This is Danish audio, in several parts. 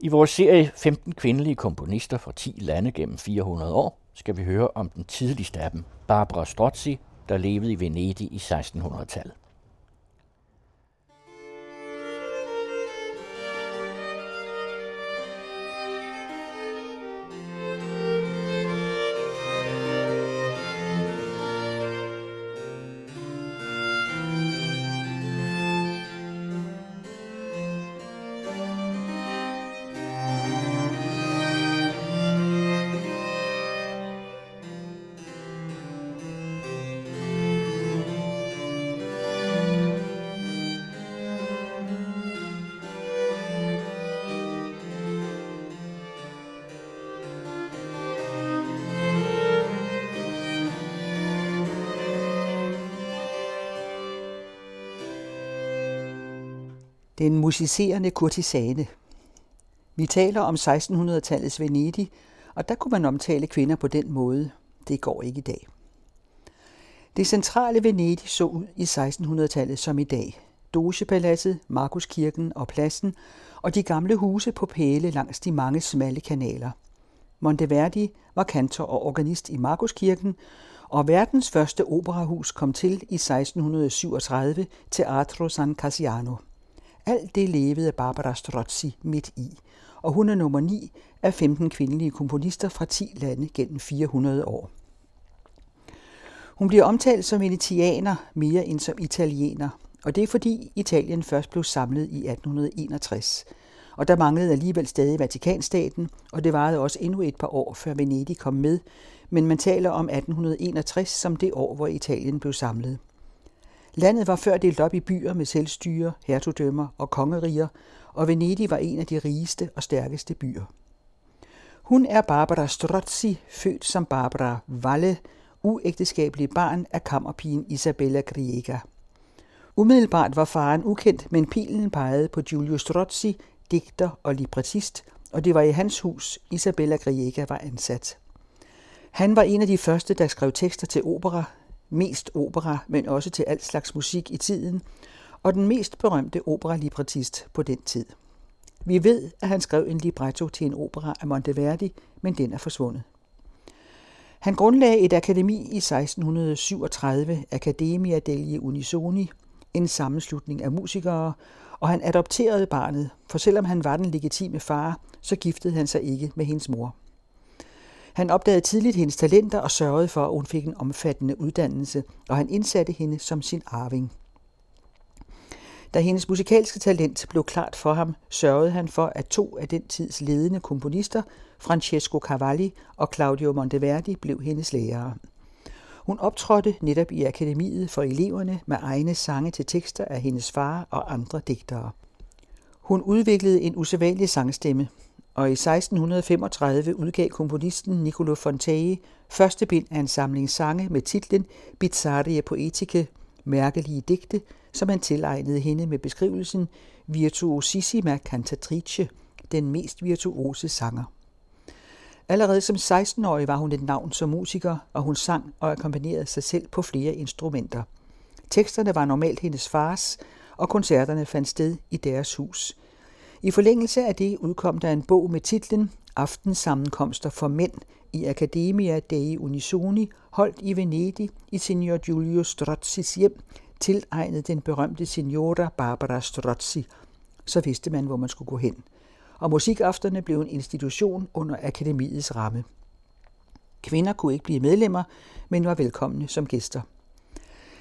I vores serie 15 kvindelige komponister fra 10 lande gennem 400 år skal vi høre om den tidligste af dem, Barbara Strozzi, der levede i Venedig i 1600-tallet. Den musicerende kurtisane. Vi taler om 1600-tallets Venedig, og der kunne man omtale kvinder på den måde. Det går ikke i dag. Det centrale Venedig så ud i 1600-tallet som i dag. Dogepaladset, Markuskirken og pladsen, og de gamle huse på pæle langs de mange smalle kanaler. Monteverdi var kantor og organist i Markuskirken, og verdens første operahus kom til i 1637, Teatro San Cassiano. Alt det levede Barbara Strozzi midt i, og hun er nummer 9 af 15 kvindelige komponister fra 10 lande gennem 400 år. Hun bliver omtalt som venetianer mere end som italiener, og det er fordi Italien først blev samlet i 1861. Og der manglede alligevel stadig Vatikanstaten, og det varede også endnu et par år, før Venedig kom med, men man taler om 1861 som det år, hvor Italien blev samlet. Landet var før delt op i byer med selvstyre, hertugdømmer og kongeriger, og Venedig var en af de rigeste og stærkeste byer. Hun er Barbara Strozzi, født som Barbara Valle, uægteskabelig barn af kammerpigen Isabella Griega. Umiddelbart var faren ukendt, men pilen pegede på Giulio Strozzi, digter og librettist, og det var i hans hus, Isabella Griega var ansat. Han var en af de første, der skrev tekster til opera, mest opera, men også til alt slags musik i tiden, og den mest berømte operalibrettist på den tid. Vi ved, at han skrev en libretto til en opera af Monteverdi, men den er forsvundet. Han grundlagde et akademi i 1637, Academia degli Unisoni, en sammenslutning af musikere, og han adopterede barnet, for selvom han var den legitime far, så giftede han sig ikke med hendes mor. Han opdagede tidligt hendes talenter og sørgede for, at hun fik en omfattende uddannelse, og han indsatte hende som sin arving. Da hendes musikalske talent blev klart for ham, sørgede han for, at to af den tids ledende komponister, Francesco Cavalli og Claudio Monteverdi, blev hendes lærere. Hun optrådte netop i akademiet for eleverne med egne sange til tekster af hendes far og andre digtere. Hun udviklede en usædvanlig sangstemme, og i 1635 udgav komponisten Niccolo Fontei første bind af en samling sange med titlen Bizarre Poetiche, mærkelige digte, som han tilegnede hende med beskrivelsen Virtuosissima Cantatrice, den mest virtuose sanger. Allerede som 16-årig var hun et navn som musiker, og hun sang og akkompagnerede sig selv på flere instrumenter. Teksterne var normalt hendes fars, og koncerterne fandt sted i deres hus – i forlængelse af det udkom der en bog med titlen Aftensammenkomster for mænd i Academia dei Unisoni, holdt i Venedig i signor Giulio Strozzis hjem, tilegnet den berømte signora Barbara Strozzi. Så vidste man, hvor man skulle gå hen. Og musikafterne blev en institution under akademiets ramme. Kvinder kunne ikke blive medlemmer, men var velkomne som gæster.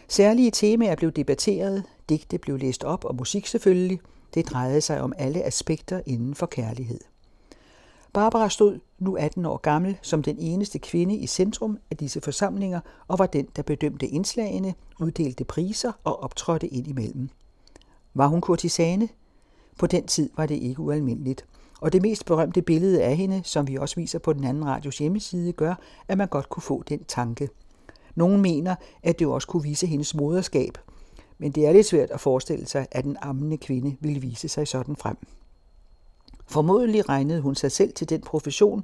Særlige temaer blev debatteret, digte blev læst op og musik selvfølgelig – det drejede sig om alle aspekter inden for kærlighed. Barbara stod, nu 18 år gammel, som den eneste kvinde i centrum af disse forsamlinger og var den, der bedømte indslagene, uddelte priser og optrådte ind imellem. Var hun kurtisane? På den tid var det ikke ualmindeligt. Og det mest berømte billede af hende, som vi også viser på den anden radios hjemmeside, gør, at man godt kunne få den tanke. Nogle mener, at det også kunne vise hendes moderskab, men det er lidt svært at forestille sig, at en ammende kvinde ville vise sig sådan frem. Formodentlig regnede hun sig selv til den profession,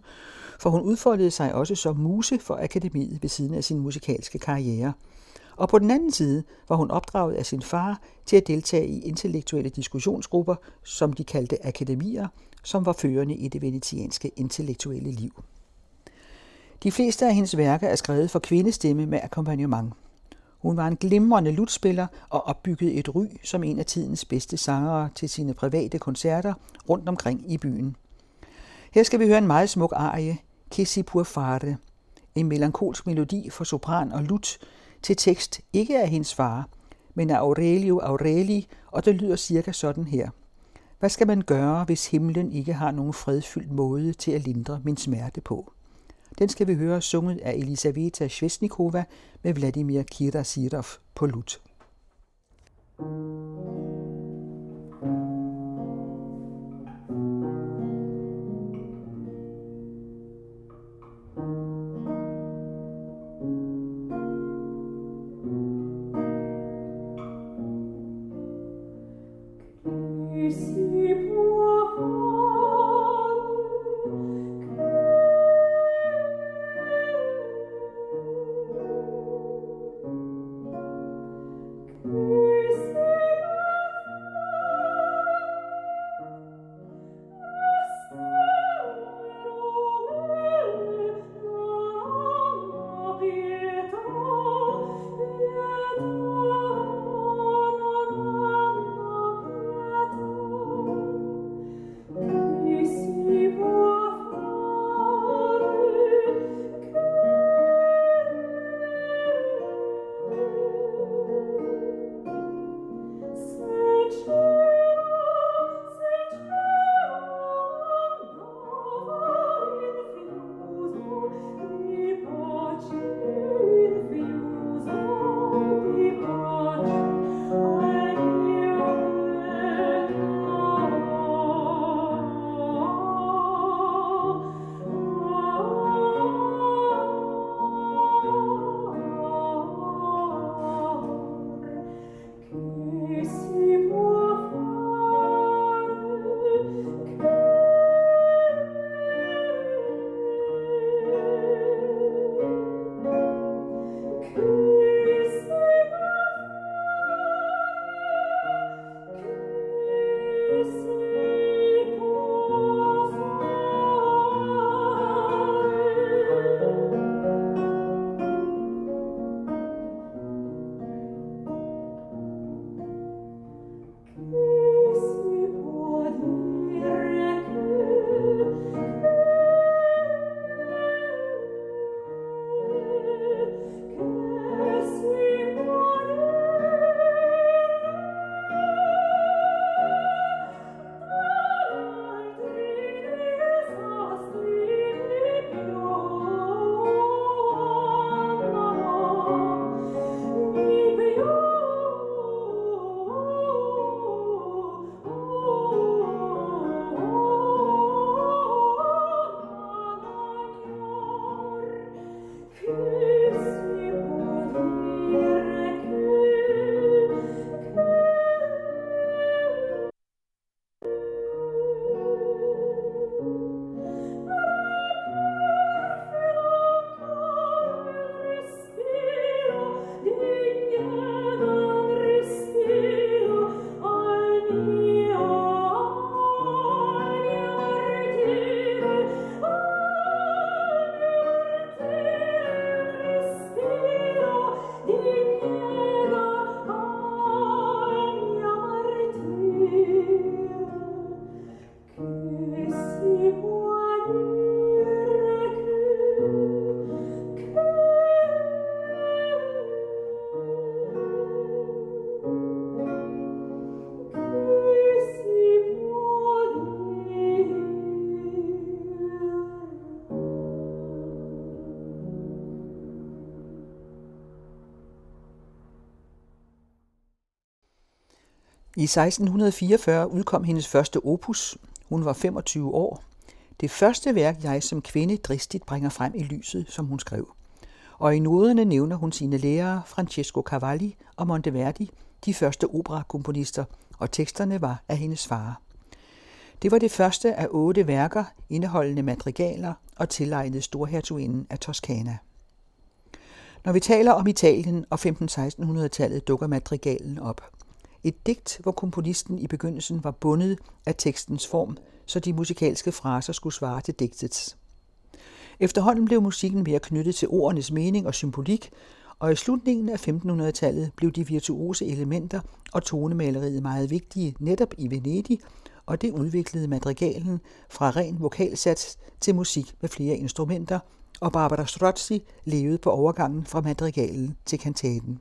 for hun udfoldede sig også som muse for akademiet ved siden af sin musikalske karriere. og på den anden side var hun opdraget af sin far til at deltage i intellektuelle diskussionsgrupper, som de kaldte akademier, som var førende i det venetianske intellektuelle liv. De fleste af hendes værker er skrevet for kvindestemme med akkompagnement. Hun var en glimrende lutspiller og opbyggede et ry som en af tidens bedste sangere til sine private koncerter rundt omkring i byen. Her skal vi høre en meget smuk arie, Kissi pur fare, en melankolsk melodi for sopran og lut, til tekst ikke af hendes far, men af Aurelio Aureli, og det lyder cirka sådan her. Hvad skal man gøre, hvis himlen ikke har nogen fredfyldt måde til at lindre min smerte på? Den skal vi høre sunget af Elisaveta Svesnikova med Vladimir Kirasirov på lut. thank you I 1644 udkom hendes første opus. Hun var 25 år. Det første værk, jeg som kvinde dristigt bringer frem i lyset, som hun skrev. Og i noderne nævner hun sine lærere Francesco Cavalli og Monteverdi, de første operakomponister, og teksterne var af hendes far. Det var det første af otte værker, indeholdende madrigaler og tilegnet storhertuginden af Toskana. Når vi taler om Italien og 15-1600-tallet, dukker madrigalen op. Et digt, hvor komponisten i begyndelsen var bundet af tekstens form, så de musikalske fraser skulle svare til digtets. Efterhånden blev musikken mere knyttet til ordenes mening og symbolik, og i slutningen af 1500-tallet blev de virtuose elementer og tonemaleriet meget vigtige netop i Venedig, og det udviklede madrigalen fra ren vokalsats til musik med flere instrumenter, og Barbara Strozzi levede på overgangen fra madrigalen til kantaten.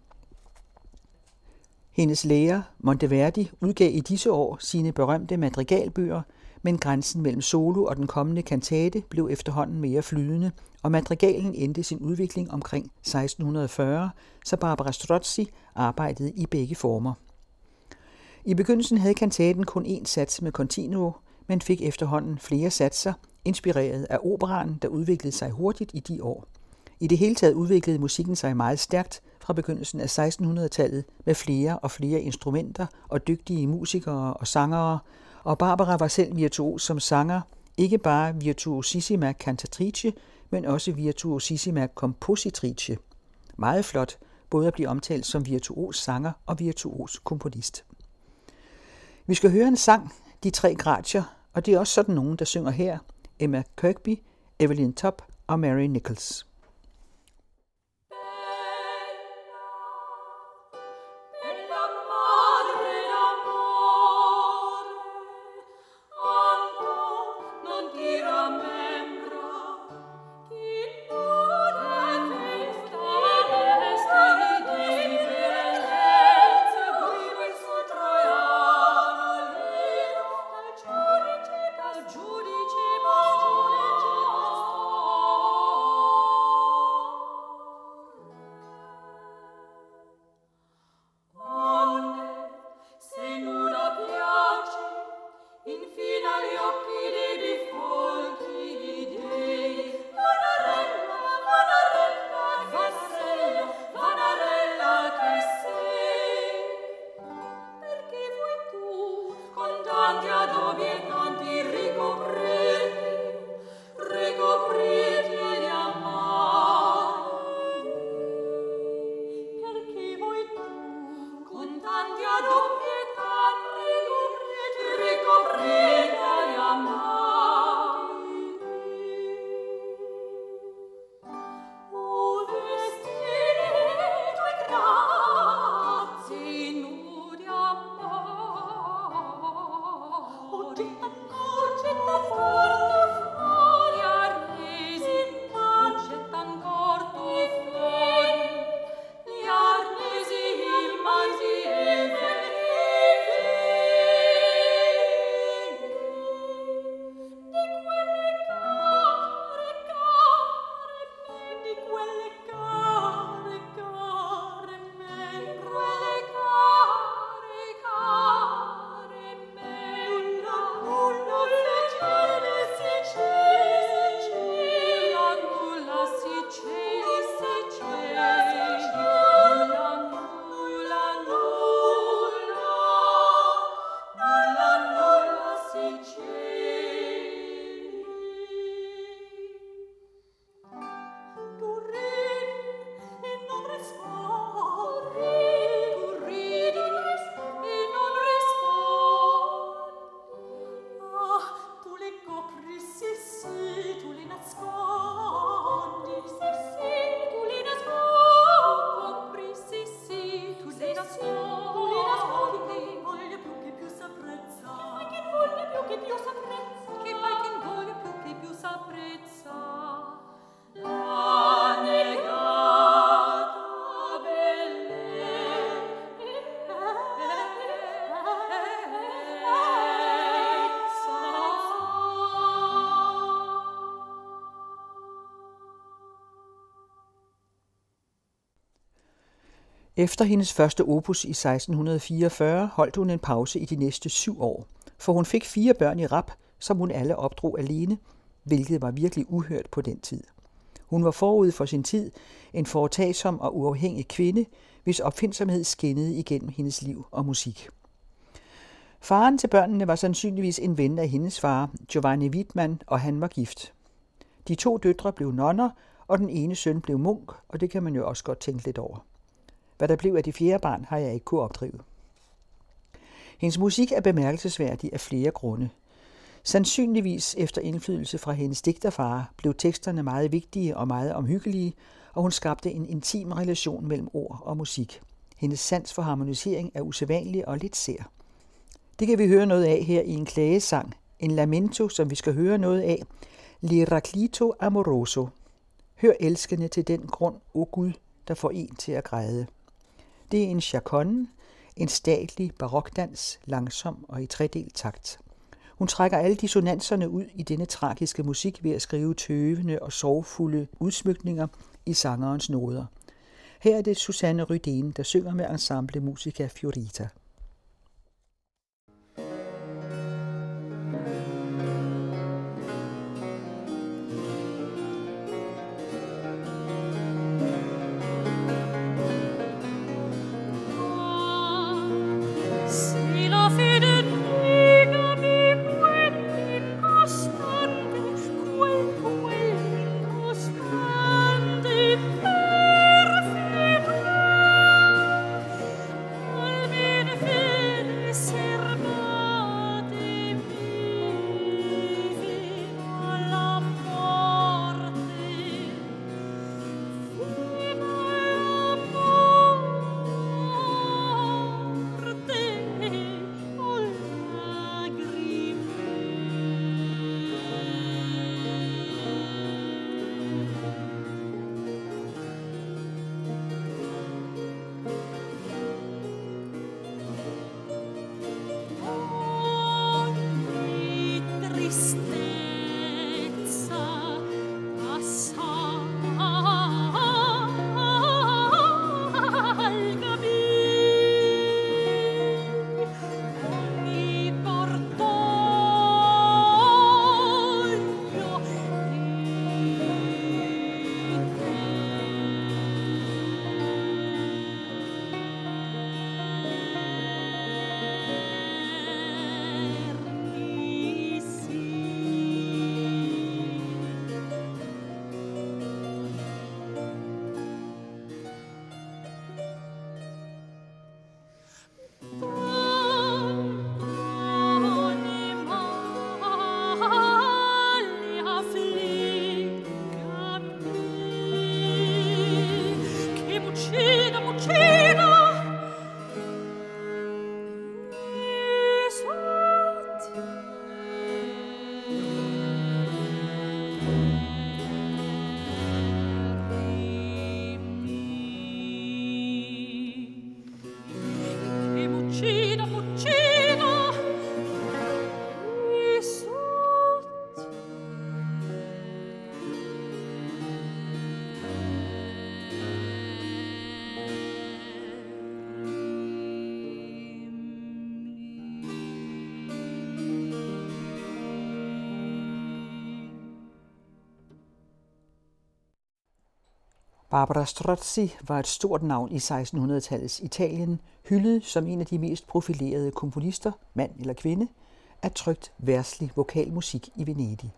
Hendes lærer, Monteverdi, udgav i disse år sine berømte madrigalbøger, men grænsen mellem solo og den kommende kantate blev efterhånden mere flydende, og madrigalen endte sin udvikling omkring 1640, så Barbara Strozzi arbejdede i begge former. I begyndelsen havde kantaten kun én sats med continuo, men fik efterhånden flere satser, inspireret af operaen, der udviklede sig hurtigt i de år. I det hele taget udviklede musikken sig meget stærkt fra begyndelsen af 1600-tallet med flere og flere instrumenter og dygtige musikere og sangere, og Barbara var selv virtuos som sanger, ikke bare virtuosissima cantatrice, men også virtuosissima compositrice. Meget flot, både at blive omtalt som virtuos sanger og virtuos komponist. Vi skal høre en sang, De tre gratier, og det er også sådan nogen, der synger her. Emma Kirkby, Evelyn Top og Mary Nichols. Efter hendes første opus i 1644 holdt hun en pause i de næste syv år, for hun fik fire børn i rap, som hun alle opdrog alene, hvilket var virkelig uhørt på den tid. Hun var forud for sin tid en foretagsom og uafhængig kvinde, hvis opfindsomhed skinnede igennem hendes liv og musik. Faren til børnene var sandsynligvis en ven af hendes far, Giovanni Wittmann, og han var gift. De to døtre blev nonner, og den ene søn blev munk, og det kan man jo også godt tænke lidt over. Hvad der blev af de fjerde barn, har jeg ikke kunne opdrive. Hendes musik er bemærkelsesværdig af flere grunde. Sandsynligvis efter indflydelse fra hendes digterfar blev teksterne meget vigtige og meget omhyggelige, og hun skabte en intim relation mellem ord og musik. Hendes sans for harmonisering er usædvanlig og lidt sær. Det kan vi høre noget af her i en klagesang, en lamento, som vi skal høre noget af, Liraclito Amoroso. Hør elskende til den grund, o Gud, der får en til at græde. Det er en chaconne, en statlig barokdans, langsom og i tredel takt. Hun trækker alle dissonanserne ud i denne tragiske musik ved at skrive tøvende og sorgfulde udsmykninger i sangerens noder. Her er det Susanne Rydén, der synger med ensemble Musica Fiorita. Barbara Strozzi var et stort navn i 1600-tallets Italien, hyldet som en af de mest profilerede komponister, mand eller kvinde, af trygt værslig vokalmusik i Venedig.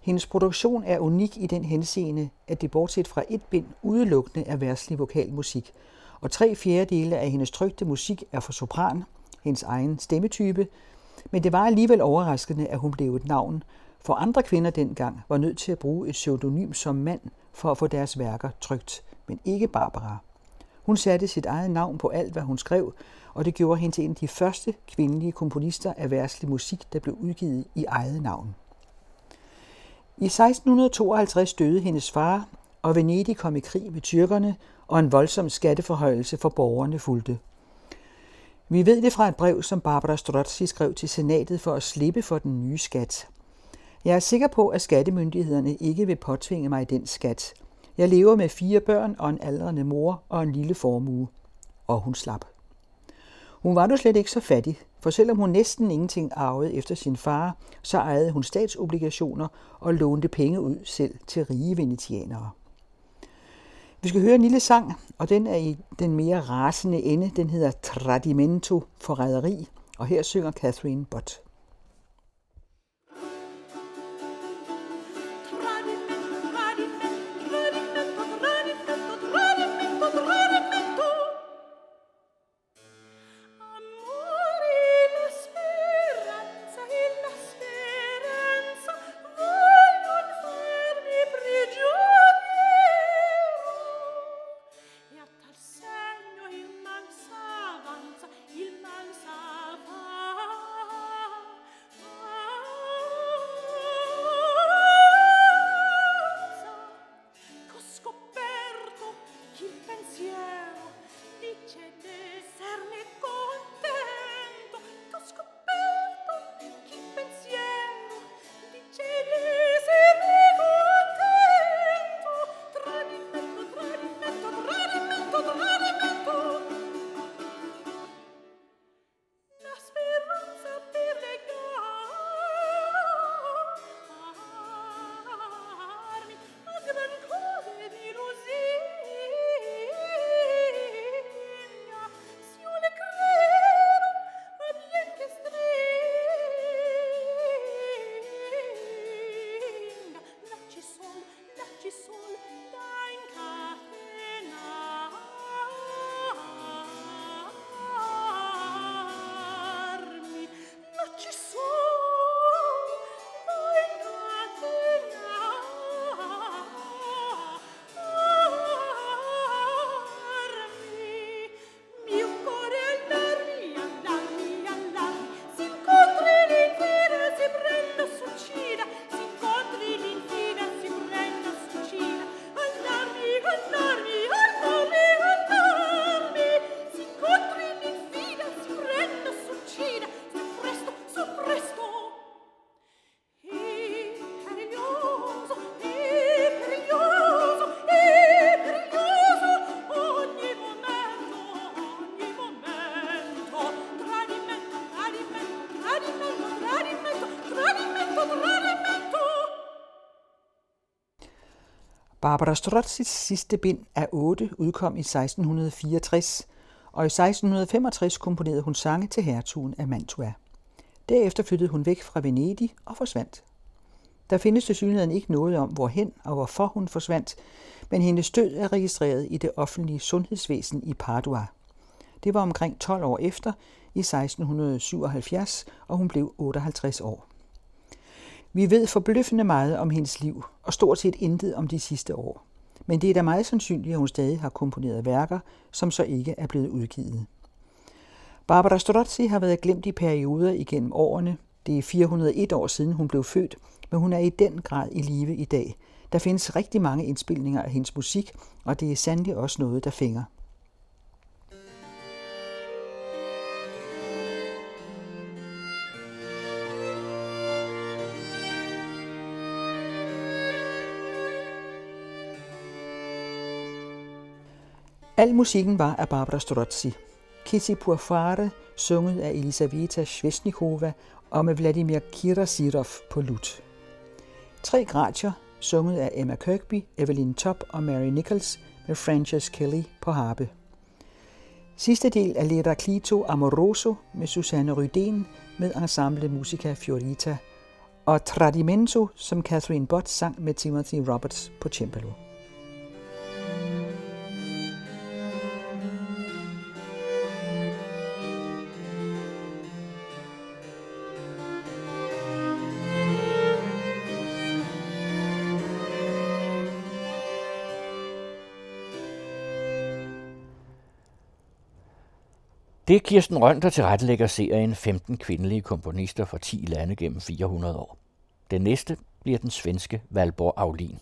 Hendes produktion er unik i den henseende, at det bortset fra et bind udelukkende er værslig vokalmusik, og tre fjerdedele af hendes trygte musik er for sopran, hendes egen stemmetype, men det var alligevel overraskende, at hun blev et navn, for andre kvinder dengang var nødt til at bruge et pseudonym som mand for at få deres værker trygt, men ikke Barbara. Hun satte sit eget navn på alt, hvad hun skrev, og det gjorde hende til en af de første kvindelige komponister af værtslig musik, der blev udgivet i eget navn. I 1652 døde hendes far, og Venedig kom i krig med tyrkerne, og en voldsom skatteforhøjelse for borgerne fulgte. Vi ved det fra et brev, som Barbara Strozzi skrev til senatet for at slippe for den nye skat. Jeg er sikker på, at skattemyndighederne ikke vil påtvinge mig den skat. Jeg lever med fire børn og en aldrende mor og en lille formue. Og hun slap. Hun var nu slet ikke så fattig, for selvom hun næsten ingenting arvede efter sin far, så ejede hun statsobligationer og lånte penge ud selv til rige venetianere. Vi skal høre en lille sang, og den er i den mere rasende ende. Den hedder Tradimento, forræderi, og her synger Catherine Bott. Barbara Strozzis sidste bind af 8 udkom i 1664, og i 1665 komponerede hun sange til hertugen af Mantua. Derefter flyttede hun væk fra Venedig og forsvandt. Der findes til synligheden ikke noget om, hvorhen og hvorfor hun forsvandt, men hendes død er registreret i det offentlige sundhedsvæsen i Padua. Det var omkring 12 år efter, i 1677, og hun blev 58 år. Vi ved forbløffende meget om hendes liv, og stort set intet om de sidste år. Men det er da meget sandsynligt, at hun stadig har komponeret værker, som så ikke er blevet udgivet. Barbara Strozzi har været glemt i perioder igennem årene. Det er 401 år siden hun blev født, men hun er i den grad i live i dag. Der findes rigtig mange indspilninger af hendes musik, og det er sandelig også noget, der fænger. Al musikken var af Barbara Strozzi. Kitty Purfare, sunget af Elisaveta Svesnikova og med Vladimir Kirasirov på lut. Tre gratier, sunget af Emma Kirkby, Evelyn Top og Mary Nichols med Frances Kelly på harpe. Sidste del af Lera Clito Amoroso med Susanne Rydén med ensemble Musica Fiorita og Tradimento, som Catherine Bott sang med Timothy Roberts på cembalo. Det er Kirsten Røn, der tilrettelægger serien 15 kvindelige komponister fra 10 lande gennem 400 år. Den næste bliver den svenske Valborg Aulin.